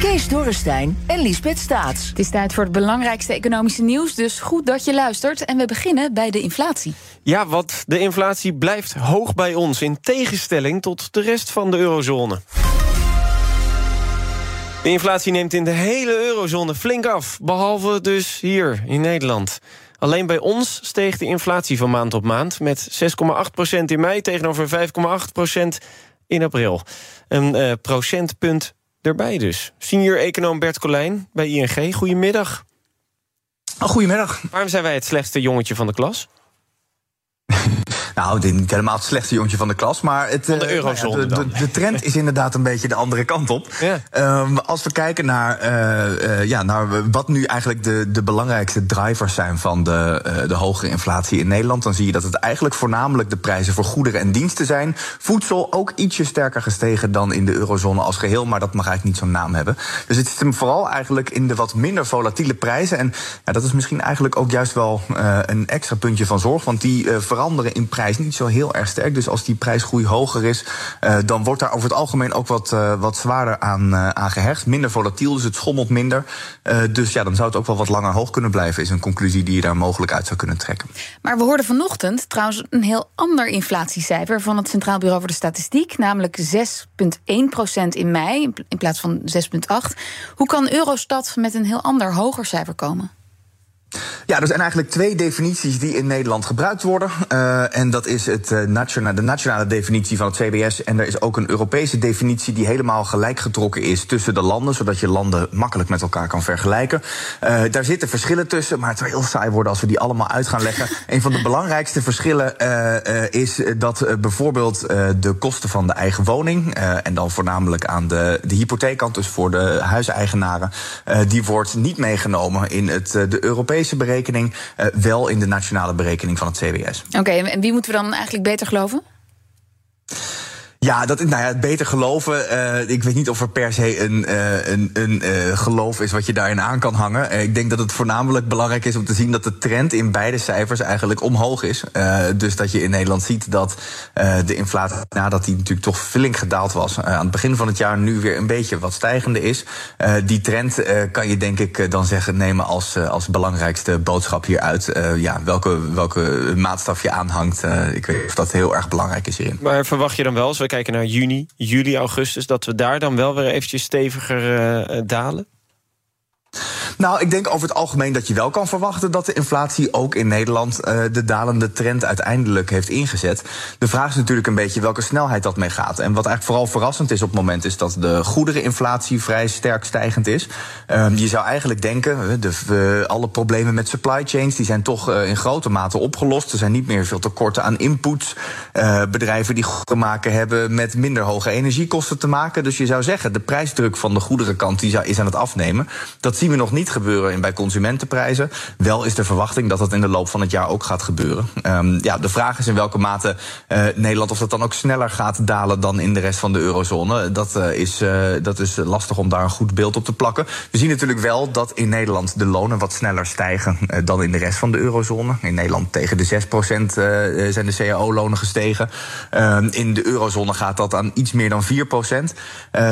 Kees Dorrestein en Liesbeth Staats. Het is tijd voor het belangrijkste economische nieuws, dus goed dat je luistert. En we beginnen bij de inflatie. Ja, want de inflatie blijft hoog bij ons, in tegenstelling tot de rest van de eurozone. De inflatie neemt in de hele eurozone flink af, behalve dus hier in Nederland. Alleen bij ons steeg de inflatie van maand op maand... met 6,8% in mei tegenover 5,8% in april. Een uh, procentpunt erbij dus. Senior econoom Bert Colijn bij ING, goedemiddag. Goedemiddag. Waarom zijn wij het slechtste jongetje van de klas? Nou, niet helemaal het slechtste jongetje van de klas. Maar het, van de uh, eurozone de, de, de, trend is inderdaad een beetje de andere kant op. Ja. Um, als we kijken naar, uh, uh, ja, naar wat nu eigenlijk de, de belangrijkste drivers zijn van de, de hogere inflatie in Nederland, dan zie je dat het eigenlijk voornamelijk de prijzen voor goederen en diensten zijn. Voedsel ook ietsje sterker gestegen dan in de eurozone als geheel, maar dat mag eigenlijk niet zo'n naam hebben. Dus het zit hem vooral eigenlijk in de wat minder volatiele prijzen. En ja, dat is misschien eigenlijk ook juist wel een extra puntje van zorg, want die veranderen in prijs niet zo heel erg sterk. Dus als die prijsgroei hoger is, uh, dan wordt daar over het algemeen ook wat, uh, wat zwaarder aan, uh, gehecht. Minder volatiel, dus het schommelt minder. dus ja, dan zou het ook wel wat langer hoog kunnen blijven, is een conclusie die je daar mogelijk uit zou kunnen trekken. Maar we hoorden vanochtend trouwens een heel ander inflatiecijfer van het Centraal Bureau voor de Statistiek, namelijk 6,1% in mei in plaats van 6,8. Hoe kan Eurostat met een heel ander hoger cijfer komen? Ja, er zijn eigenlijk twee definities die in Nederland gebruikt worden. Uh, en dat is het, uh, nationale, de nationale definitie van het CBS. En er is ook een Europese definitie die helemaal gelijk getrokken is tussen de landen, zodat je landen makkelijk met elkaar kan vergelijken. Uh, daar zitten verschillen tussen, maar het zou heel saai worden als we die allemaal uit gaan leggen. een van de belangrijkste verschillen is dat bijvoorbeeld de kosten van de eigen woning, en dan voornamelijk aan de, de hypotheekkant, dus voor de huiseigenaren, die wordt niet meegenomen in het, de Europese Europese uh, wel in de nationale berekening van het CBS. Oké, en wie moeten we dan eigenlijk beter geloven? Ja, dat, nou ja, beter geloven. Uh, ik weet niet of er per se een, uh, een, een uh, geloof is wat je daarin aan kan hangen. ik denk dat het voornamelijk belangrijk is om te zien dat de trend in beide cijfers eigenlijk omhoog is. dus dat je in Nederland ziet dat de inflatie, nadat die natuurlijk toch flink gedaald was, aan het begin van het jaar nu weer een beetje wat stijgende is. die trend kan je denk ik dan zeggen nemen als, als belangrijkste boodschap hieruit. ja, welke, welke maatstaf je aanhangt. ik weet niet of dat heel erg belangrijk is hierin. Maar verwacht je dan wel, kijken naar juni, juli, augustus... dat we daar dan wel weer eventjes steviger uh, dalen? Nou, ik denk over het algemeen dat je wel kan verwachten dat de inflatie ook in Nederland uh, de dalende trend uiteindelijk heeft ingezet. De vraag is natuurlijk een beetje welke snelheid dat mee gaat. En wat eigenlijk vooral verrassend is op het moment is dat de goedereninflatie vrij sterk stijgend is. Uh, je zou eigenlijk denken, de, uh, alle problemen met supply chains die zijn toch in grote mate opgelost. Er zijn niet meer veel tekorten aan inputs. bedrijven die te maken hebben met minder hoge energiekosten te maken. Dus je zou zeggen, de prijsdruk van de goederenkant die is aan het afnemen. Dat zien we nog niet gebeuren bij consumentenprijzen. Wel is de verwachting dat dat in de loop van het jaar ook gaat gebeuren. Um, ja, de vraag is in welke mate uh, Nederland of dat dan ook sneller gaat dalen dan in de rest van de eurozone. Dat, uh, is, uh, dat is lastig om daar een goed beeld op te plakken. We zien natuurlijk wel dat in Nederland de lonen wat sneller stijgen dan in de rest van de eurozone. In Nederland tegen de 6% zijn de cao-lonen gestegen. Ehm, in de eurozone gaat dat aan iets meer dan 4%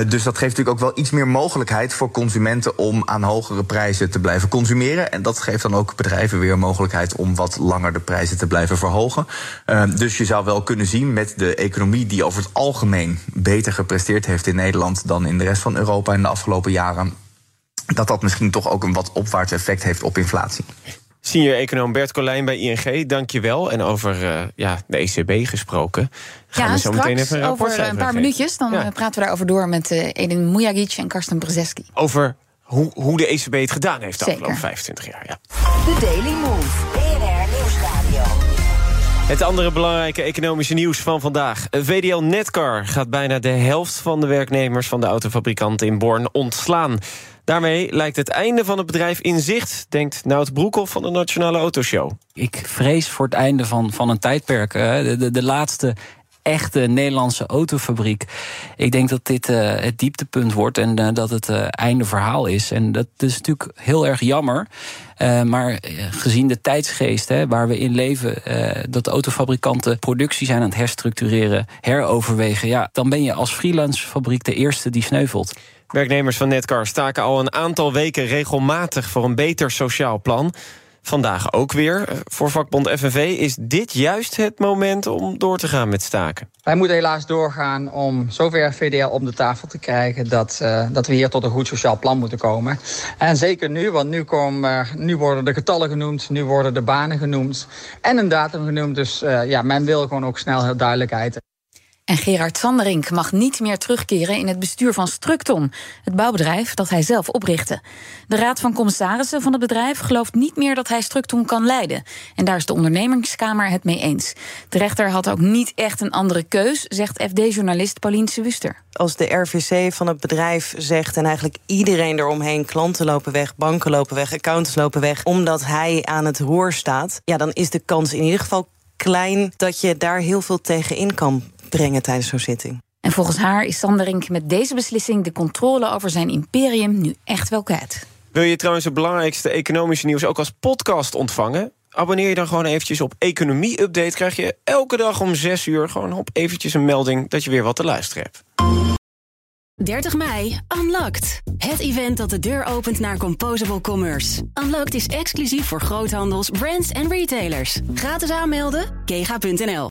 dus dat geeft natuurlijk ook wel iets meer mogelijkheid voor consumenten om aan hogere prijzen te blijven consumeren. En dat geeft dan ook bedrijven weer een mogelijkheid om wat langer de prijzen te blijven verhogen. Uh, dus je zou wel kunnen zien met de economie die over het algemeen beter gepresteerd heeft in Nederland dan in de rest van Europa in de afgelopen jaren. Dat dat misschien toch ook een wat opwaarts effect heeft op inflatie. Senior econoom Bert Colijn bij ING, dankjewel. En over uh, ja, de ECB gesproken. Gaan ja, we zo meteen even een over een paar minuutjes. Dan ja. praten we daarover door met uh, Edin Mujagic en Karsten Brzeski. Over hoe, hoe de ECB het gedaan heeft de Zeker. afgelopen 25 jaar. Ja. The Daily Move. BNR Nieuwsradio. Het andere belangrijke economische nieuws van vandaag. VDL Netcar gaat bijna de helft van de werknemers van de autofabrikant in Born ontslaan. Daarmee lijkt het einde van het bedrijf in zicht, denkt Nout Broekhoff van de Nationale Autoshow. Ik vrees voor het einde van, van een tijdperk. De, de, de laatste echte Nederlandse autofabriek. Ik denk dat dit uh, het dieptepunt wordt en uh, dat het uh, einde verhaal is. En dat is natuurlijk heel erg jammer. maar gezien de tijdsgeest hè, waar we in leven, dat autofabrikanten productie zijn aan het herstructureren, heroverwegen, ja, dan ben je als freelance fabriek de eerste die sneuvelt. Werknemers van Netcar staken al een aantal weken regelmatig voor een beter sociaal plan. Vandaag ook weer. Voor vakbond FNV is dit juist het moment om door te gaan met staken. Wij moeten helaas doorgaan om zover VDL op de tafel te krijgen... dat, uh, dat we hier tot een goed sociaal plan moeten komen. En zeker nu, want nu, komen, nu worden de getallen genoemd... nu worden de banen genoemd en een datum genoemd. Dus ja, men wil gewoon ook snel heel duidelijkheid. En Gerard Sanderink mag niet meer terugkeren in het bestuur van Structon, het bouwbedrijf dat hij zelf oprichtte. De Raad van Commissarissen van het bedrijf gelooft niet meer dat hij Structon kan leiden. En daar is de ondernemingskamer het mee eens. De rechter had ook niet echt een andere keus, zegt FD-journalist Paulien Wuster. Als de RVC van het bedrijf zegt en eigenlijk iedereen eromheen, klanten lopen weg, banken lopen weg, accountants lopen weg, omdat hij aan het roer staat, ja, dan is de kans in ieder geval klein dat je daar heel veel tegen in kan brengen tijdens zo'n zitting. En volgens haar is Sanderink met deze beslissing de controle over zijn imperium nu echt wel kwijt. Wil je trouwens het belangrijkste economische nieuws ook als podcast ontvangen? Abonneer je dan gewoon eventjes op Economie Update. Krijg je elke dag om 6 uur gewoon op eventjes een melding dat je weer wat te luisteren hebt. 30 mei, Unlocked. Het event dat de deur opent naar Composable Commerce. Unlocked is exclusief voor groothandels, brands en retailers. Gratis aanmelden, kega.nl.